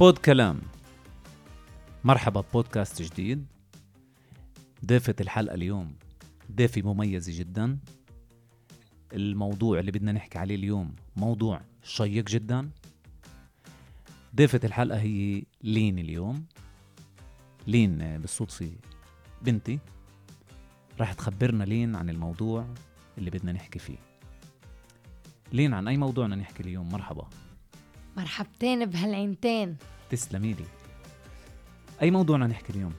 بود كلام. مرحبا ببودكاست جديد. ضيفة الحلقة اليوم ضيفة مميزة جدا. الموضوع اللي بدنا نحكي عليه اليوم موضوع شيق جدا. ضيفة الحلقة هي لين اليوم. لين بالصدفة بنتي. راح تخبرنا لين عن الموضوع اللي بدنا نحكي فيه. لين عن أي موضوع بدنا نحكي اليوم؟ مرحبا. مرحبتين بهالعينتين. تسلمي لي. أي موضوع بدنا نحكي اليوم؟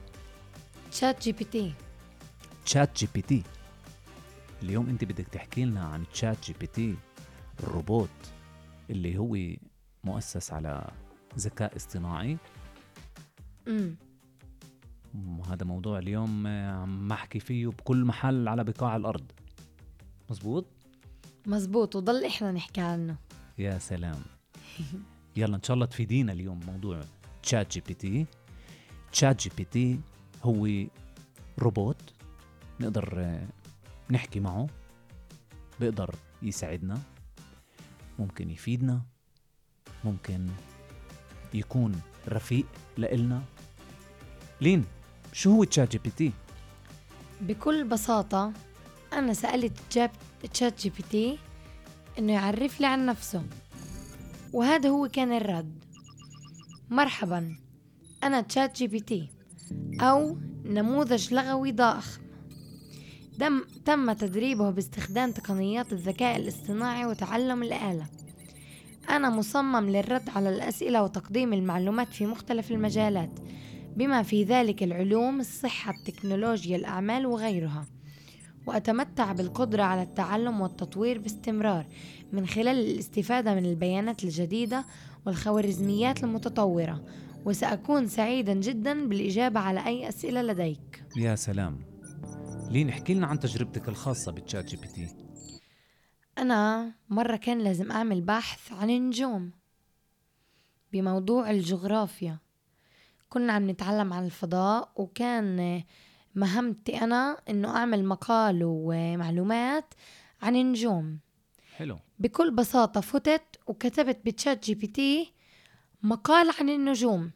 تشات جي بي تي. تشات جي بي تي. اليوم أنت بدك تحكي لنا عن ChatGPT الروبوت اللي هو مؤسس على ذكاء اصطناعي. امم وهذا موضوع اليوم آه، عم احكي فيه بكل محل على بقاع الأرض. مزبوط؟ مزبوط وضل إحنا نحكي عنه. يا سلام. يلا إن شاء الله تفيدينا اليوم موضوع تشات جي بي تي تشات جي بي تي هو روبوت نقدر آه، نحكي معه بيقدر يساعدنا ممكن يفيدنا ممكن يكون رفيق لإلنا. لين شو هو تشات جي بي تي بكل بساطة أنا سألت تشات جي بي تي إنه يعرف لي عن نفسه. وهذا هو كان الرد. مرحبا أنا تشات جي بي تي أو نموذج لغوي ضخم. دم تم تدريبه باستخدام تقنيات الذكاء الاصطناعي وتعلم الآلة. أنا مصمم للرد على الأسئلة وتقديم المعلومات في مختلف المجالات بما في ذلك العلوم الصحة التكنولوجيا الأعمال وغيرها. وأتمتع بالقدرة على التعلم والتطوير باستمرار من خلال الاستفادة من البيانات الجديدة والخوارزميات المتطورة. وسأكون سعيدا جدا بالإجابة على أي أسئلة لديك. يا سلام. لين احكي لنا عن تجربتك الخاصة بالتشات جي بي تي. أنا مرة كان لازم أعمل بحث عن النجوم بموضوع الجغرافيا. كنا عم نتعلم عن الفضاء وكان مهمتي أنا إنه أعمل مقال ومعلومات عن النجوم. حلو. بكل بساطة فتت وكتبت بتشات جي بي تي مقال عن النجوم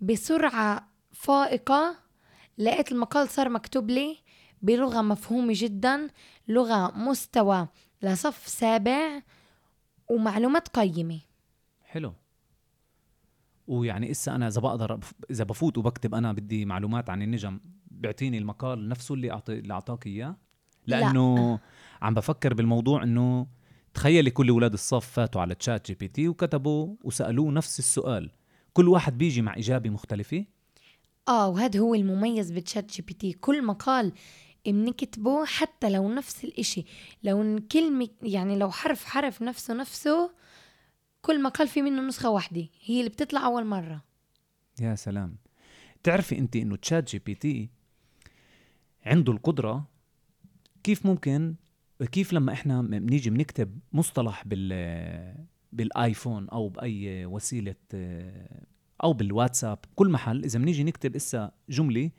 بسرعة فائقة. لقيت المقال صار مكتوب لي بلغة مفهومة جدا لغة مستوى لصف سابع ومعلومات قيمة. حلو. ويعني إسا أنا إذا بقدر إذا بفوت وبكتب أنا بدي معلومات عن النجوم بيعطيني المقال نفسه اللي أعطي اللي أعطاك إياه؟ لأنه عم بفكر بالموضوع إنه تخيلي كل أولاد الصف فاتوا على تشات جي بي تي وكتبوا وسألوه نفس السؤال. كل واحد بيجي مع إجابة مختلفة؟ آه وهذا هو المميز بتشات جي بي تي كل مقال بنكتبه حتى لو نفس الإشي. لو كلمة يعني لو حرف حرف نفسه نفسه كل مقال في منه نسخة واحدة. هي اللي بتطلع أول مرة. يا سلام. تعرفي انت إنه تشات جي بي تي عنده القدرة كيف ممكن كيف لما إحنا بنيجي بنكتب مصطلح بال بالآيفون أو بأي وسيلة أو بالواتساب كل محل إذا بنيجي نكتب إسا جملة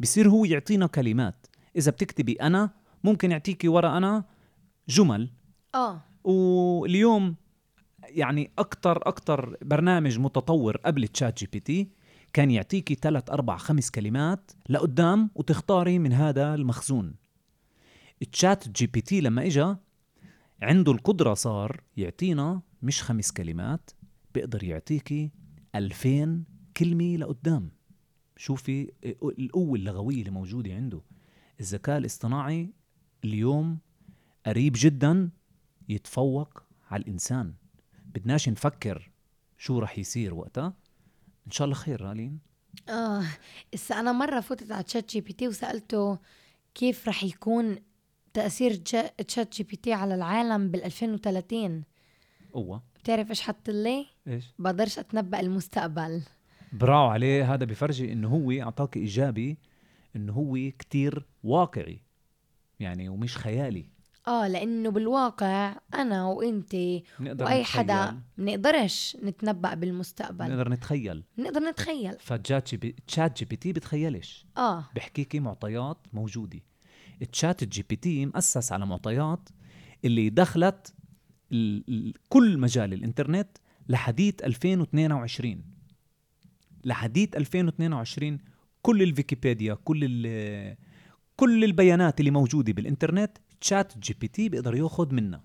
بصير هو يعطينا كلمات. إذا بتكتبي أنا ممكن يعطيكي ورا أنا جمل. آه. واليوم يعني أكثر أكثر برنامج متطور قبل تشات جي بي تي كان يعطيكي ثلاث أربع خمس كلمات لقدام وتختاري من هذا المخزون. تشات جي بي تي لما إجا عنده القدرة صار يعطينا مش خمس كلمات بيقدر يعطيكي ألفين كلمة لقدام. شوفي القوة اللغوية اللي موجودة عنده. الذكاء الاصطناعي اليوم قريب جدا يتفوق على الإنسان. بدناش نفكر شو رح يصير وقتها. إن شاء الله خير يا لين. آه هسه أنا مرة فتت على تشات جي بي تي وسألته كيف رح يكون تأثير تشات جي بي تي على العالم بال 2030 قوة بتعرف إيش حط لي؟ إيش؟ بقدرش أتنبأ المستقبل. برافو عليه هذا بفرجي إنه هو أعطاك إجابة إنه هو كتير واقعي يعني ومش خيالي. آه لأنه بالواقع أنا وانت وأي حدا بنقدرش نتنبأ بالمستقبل. نقدر نتخيل. نقدر نتخيل. فتشات جي بي تشات جي بي تي بتخيلش. آه. بحكيكي معطيات موجودة. التشات جي بي تي مؤسس على معطيات اللي دخلت ال- ال- كل مجال الإنترنت لحديت 2022 لحديت 2022 كل الفيكيبيديا كل ال كل البيانات اللي موجودة بالإنترنت تشات جي بي تي بيقدر ياخذ منها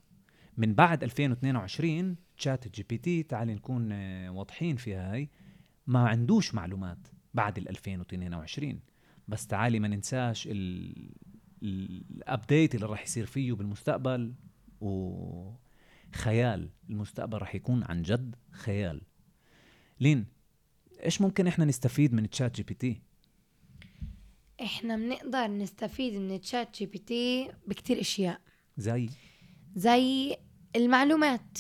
من بعد 2022 تشات جي بي تي تعال نكون آه، واضحين فيها هاي ما عندوش معلومات بعد ال 2022 بس تعالي ما ننساش ال update اللي راح يصير فيه بالمستقبل وخيال. المستقبل راح يكون عن جد خيال. لين إيش ممكن إحنا نستفيد من تشات جي بي تي؟ إحنا بنقدر نستفيد من تشات جي بي تي بكتير أشياء. زي؟ زي المعلومات.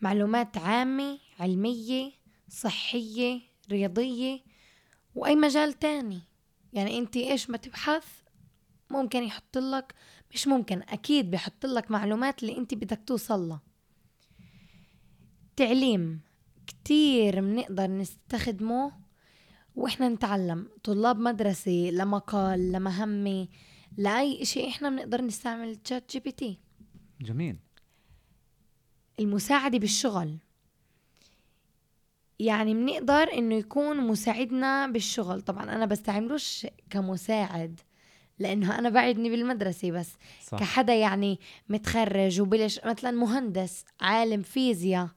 معلومات عامة علمية صحية رياضية وأي مجال تاني. يعني أنت إيش ما تبحث ممكن يحط لك مش ممكن أكيد بيحط لك معلومات اللي أنت بدك توصل لها تعليم. كتير بنقدر نستخدمه وإحنا نتعلم. طلاب مدرسة لمقال لمهمة لأي شيء إحنا بنقدر نستعمل تشات جي بي تي جميل. المساعدة بالشغل. يعني بنقدر إنه يكون مساعدنا بالشغل. طبعا أنا بستعملوش كمساعد لأنه أنا بعدني بالمدرسة بس. صح. كحدا يعني متخرج وبلش مثلا مهندس عالم فيزياء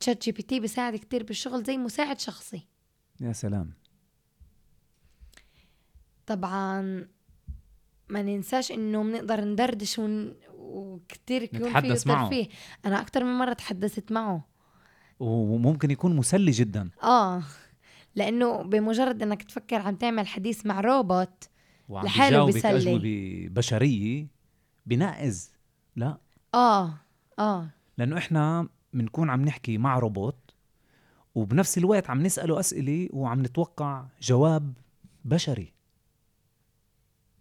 تشات جي بي تي بيساعد كتير بالشغل زي مساعد شخصي. يا سلام. طبعا ما ننساش إنه بنقدر ندردش ون... وكتير يكون فيه ترفيه أنا أكثر من مرة تحدثت معه. وممكن يكون مسلي جدا. آه لأنه بمجرد إنك تفكر عم تعمل حديث مع روبوت لحاله بيسلي أجوبة بشرية بناقز. لا. آه آه. لأنه إحنا بنكون عم نحكي مع روبوت وبنفس الوقت عم نسأله أسئلة وعم نتوقع جواب بشري.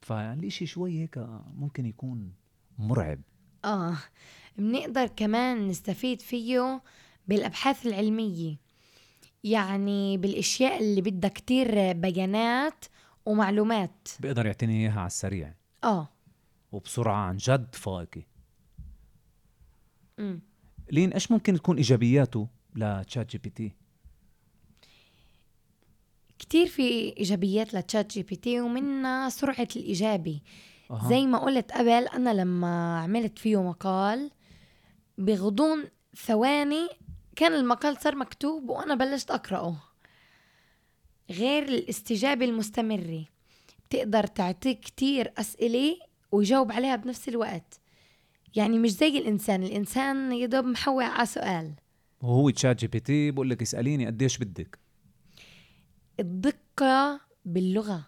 فالإشي شوي هيك ممكن يكون مرعب. آه بنقدر كمان نستفيد فيه بالأبحاث العلمية. يعني بالأشياء اللي بدها كتير بيانات ومعلومات. بيقدر يعطيني إياها على السريع. آه. وبسرعة عن جد فائقة. لين إيش ممكن تكون إيجابياته لتشات جي بي تي كتير في إيجابيات لتشات جي بي تي ومنها سرعة الإجابة. أه. زي ما قلت قبل أنا لما عملت فيه مقال بغضون ثواني كان المقال صار مكتوب وأنا بلشت أقرأه. غير الاستجابة المستمرة. بتقدر تعطيك كتير أسئلة ويجاوب عليها بنفس الوقت. يعني مش زي الإنسان الإنسان يدوب مجاوب على سؤال. وهو تشات جي بي تي بقول لك اسأليني قديش بدك. الدقة باللغة.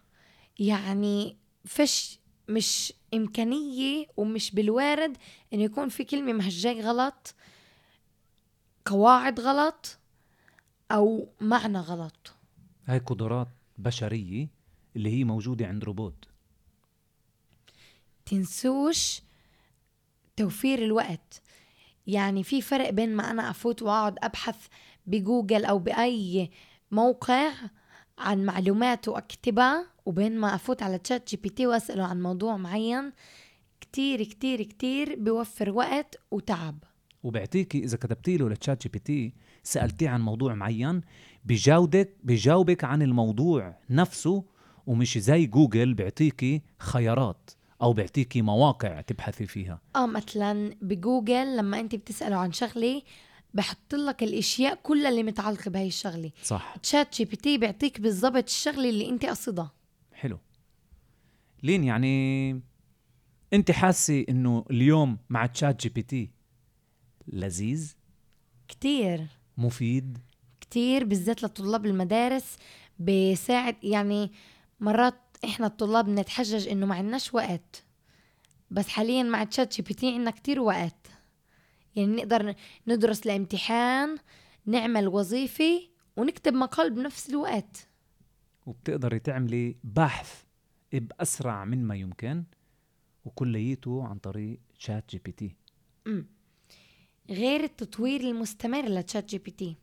يعني فش مش إمكانية ومش بالوارد إنه يكون في كلمة مهجاي غلط قواعد غلط أو معنى غلط. هاي قدرات بشرية اللي هي موجودة عند روبوت. تنسوش توفير الوقت. يعني في فرق بين ما أنا أفوت وأقعد أبحث بجوجل أو بأي موقع عن معلومات واكتبها وبين ما أفوت على تشات جي بي تي وأسأله عن موضوع معين كتير كتير كتير بيوفر وقت وتعب. وبعطيكي إذا كتبتي له لتشات جي بي تي سألتيه عن موضوع معين بجاودك بجاوبك عن الموضوع نفسه ومش زي جوجل بيعطيكي خيارات أو بيعطيكي مواقع تبحثي فيها. آه مثلا بجوجل لما انت بتساله عن شغله بحط لك الإشياء كلها اللي متعلقة بهي الشغلة. صح. تشات جي بي تي بيعطيك بالضبط الشغلة اللي أنت قاصدها حلو. لين يعني أنت حاسة إنه اليوم مع تشات جي بي تي لذيذ؟ كتير. مفيد؟ كتير بالذات لطلاب المدارس بيساعد يعني مرات إحنا الطلاب بنتحجج إنه ما عندناش وقت. بس حاليا مع تشات جي بي تي عندنا كتير وقت. يعني نقدر ندرس لامتحان نعمل وظيفة ونكتب مقال بنفس الوقت. وبتقدري تعملي بحث بأسرع من ما يمكن وكليته عن طريق شات جي بي تي. غير التطوير المستمر لتشات جي بي تي.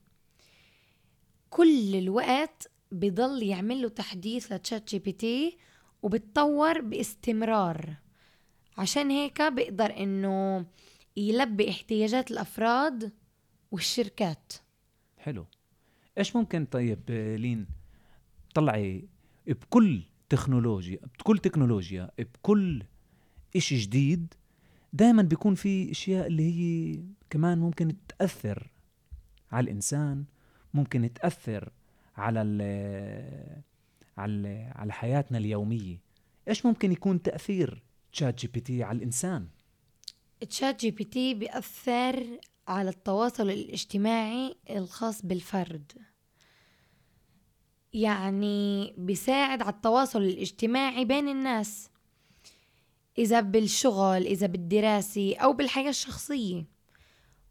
كل الوقت بضل يعمل له تحديث لتشات جي بي تي وبتطور باستمرار. عشان هيك بقدر إنه يلبي احتياجات الأفراد والشركات. حلو. إيش ممكن طيب لين طلعي بكل تكنولوجيا بكل تكنولوجيا بكل إشي جديد دائما بيكون في أشياء اللي هي كمان ممكن تأثر على الإنسان ممكن تأثر على ال على على حياتنا اليومية. إيش ممكن يكون تأثير تشات جي بي تي على الإنسان؟ تشات جي بي تي بيأثر على التواصل الاجتماعي الخاص بالفرد. يعني بيساعد على التواصل الاجتماعي بين الناس إذا بالشغل إذا بالدراسة أو بالحياة الشخصية.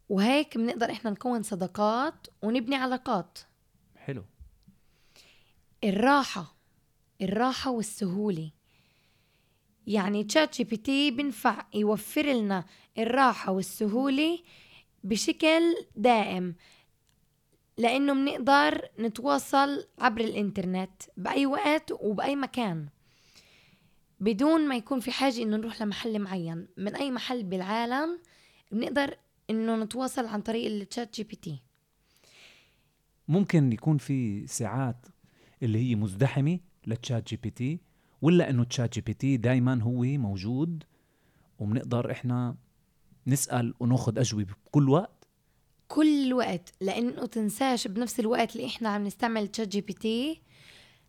وهيك بنقدر إحنا نكون صداقات ونبني علاقات. حلو. الراحة الراحة والسهولة. يعني تشات جي بي تي بنفع يوفر لنا الراحة والسهولة بشكل دائم لأنه بنقدر نتواصل عبر الإنترنت بأي وقت وبأي مكان. بدون ما يكون في حاجة إنه نروح لمحل معين من أي محل بالعالم بنقدر إنه نتواصل عن طريق التشات جي بي تي ممكن يكون في ساعات اللي هي مزدحمة لتشات جي بي تي ولا إنه تشات جي بي تي دايما هو موجود وبنقدر إحنا نسأل وناخذ أجوبة بكل وقت؟ كل وقت لأنه تنساش بنفس الوقت اللي إحنا عم نستعمل تشات جي بي تي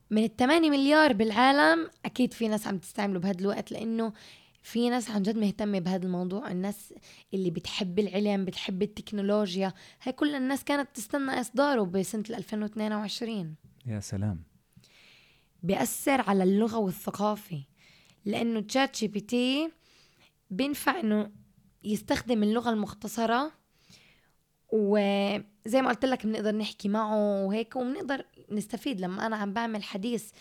من الثمانية مليار بالعالم أكيد في ناس عم تستعمله بهذا الوقت لأنه في ناس عن جد مهتمة بهذا الموضوع. الناس اللي بتحب العلم بتحب التكنولوجيا هاي كل الناس كانت تستنى إصداره بسنة 2022 يا سلام. بيأثر على اللغة والثقافة. لأنه تشات جي بي تي بينفع إنه يستخدم اللغة المختصرة وزي ما قلت لك بنقدر نحكي معه وهيك وبنقدر نستفيد. لما أنا عم بعمل حديث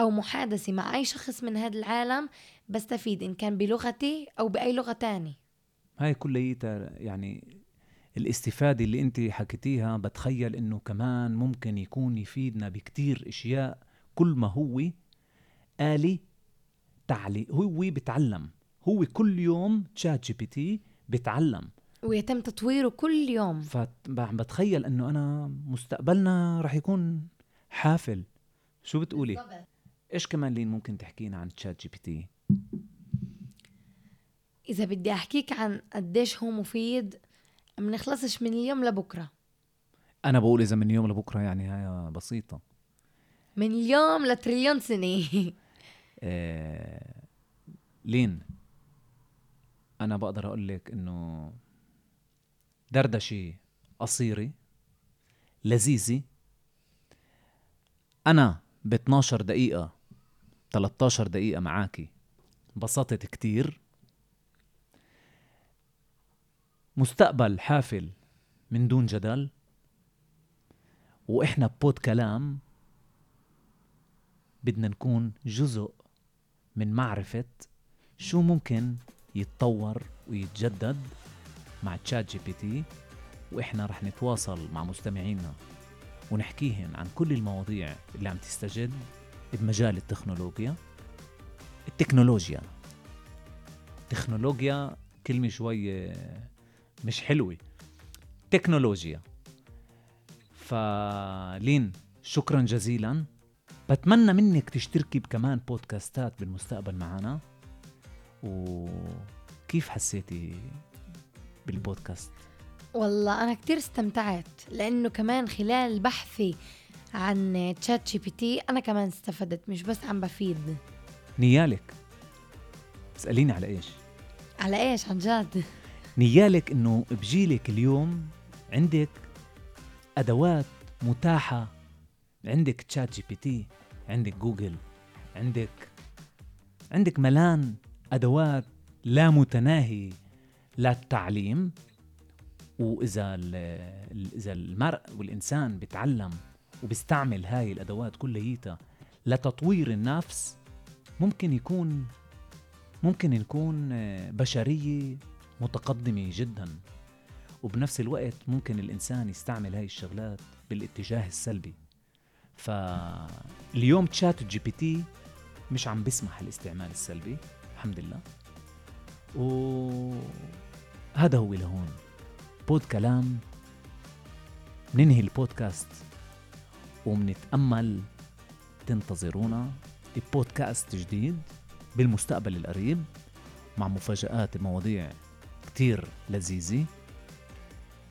أو محادثة مع أي شخص من هذا العالم بستفيد إن كان بلغتي أو بأي لغة تاني هاي كليتها يعني الاستفادة اللي أنت حكيتيها بتخيل إنه كمان ممكن يكون يفيدنا بكتير أشياء كل ما هو آلي تعلي هو بتعلم هو كل يوم تشات جي بي تي بتعلم. ويتم تطويره كل يوم. فبتخيل إنه أنا مستقبلنا رح يكون حافل. شو بتقولي؟ بالضبط. إيش كمان لين ممكن تحكينا عن تشات جي بي تي إذا بدي أحكيك عن قديش هو مفيد ما نخلصش من اليوم لبكرة. أنا بقول إذا من اليوم لبكرة يعني هاي بسيطة. من اليوم لتريليون سنة. آه لين أنا بقدر أقول لك إنه دردشة قصيرة لذيذة. أنا ب 12 دقيقة 13 دقيقة معاكي انبسطت كتير. مستقبل حافل من دون جدل. وإحنا بود كلام بدنا نكون جزء من معرفة شو ممكن يتطور ويتجدد مع تشات جي بي تي وإحنا رح نتواصل مع مستمعينا ونحكيهم عن كل المواضيع اللي عم تستجد بمجال التكنولوجيا. التكنولوجيا. تكنولوجيا كلمة شوي مش حلوة. تكنولوجيا. فلين شكرا جزيلا. بتمنى منك تشتركي بكمان بودكاستات بالمستقبل معنا. وكيف حسيتي بالبودكاست؟ والله أنا كتير استمتعت لأنه كمان خلال بحثي عن تشات جي بي تي أنا كمان استفدت مش بس عم بفيد. نيالك. اسأليني على إيش؟ على إيش؟ عن جد. نيالك إنه بجيلك اليوم عندك أدوات متاحة عندك تشات جي بي تي عندك جوجل عندك عندك ملان أدوات لا متناهي للتعليم وإذا إذا المرء والإنسان بيتعلم وبيستعمل هاي الأدوات كلياتها لتطوير النفس ممكن يكون ممكن نكون بشرية متقدمة جدا. وبنفس الوقت ممكن الإنسان يستعمل هاي الشغلات بالاتجاه السلبي. فاليوم تشات جي بي تي مش عم بيسمح الاستعمال السلبي الحمد لله. وهذا هو لهون بود كلام ننهي البودكاست ومنتأمل تنتظرونا ببودكاست جديد بالمستقبل القريب مع مفاجآت مواضيع كتير لذيذة.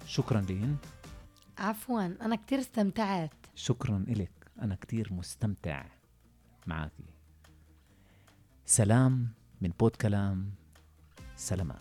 شكرا لين عفوا أنا كتير استمتعت. شكرا إلك. أنا كتير مستمتع معك سلام من بود كلام سلامات.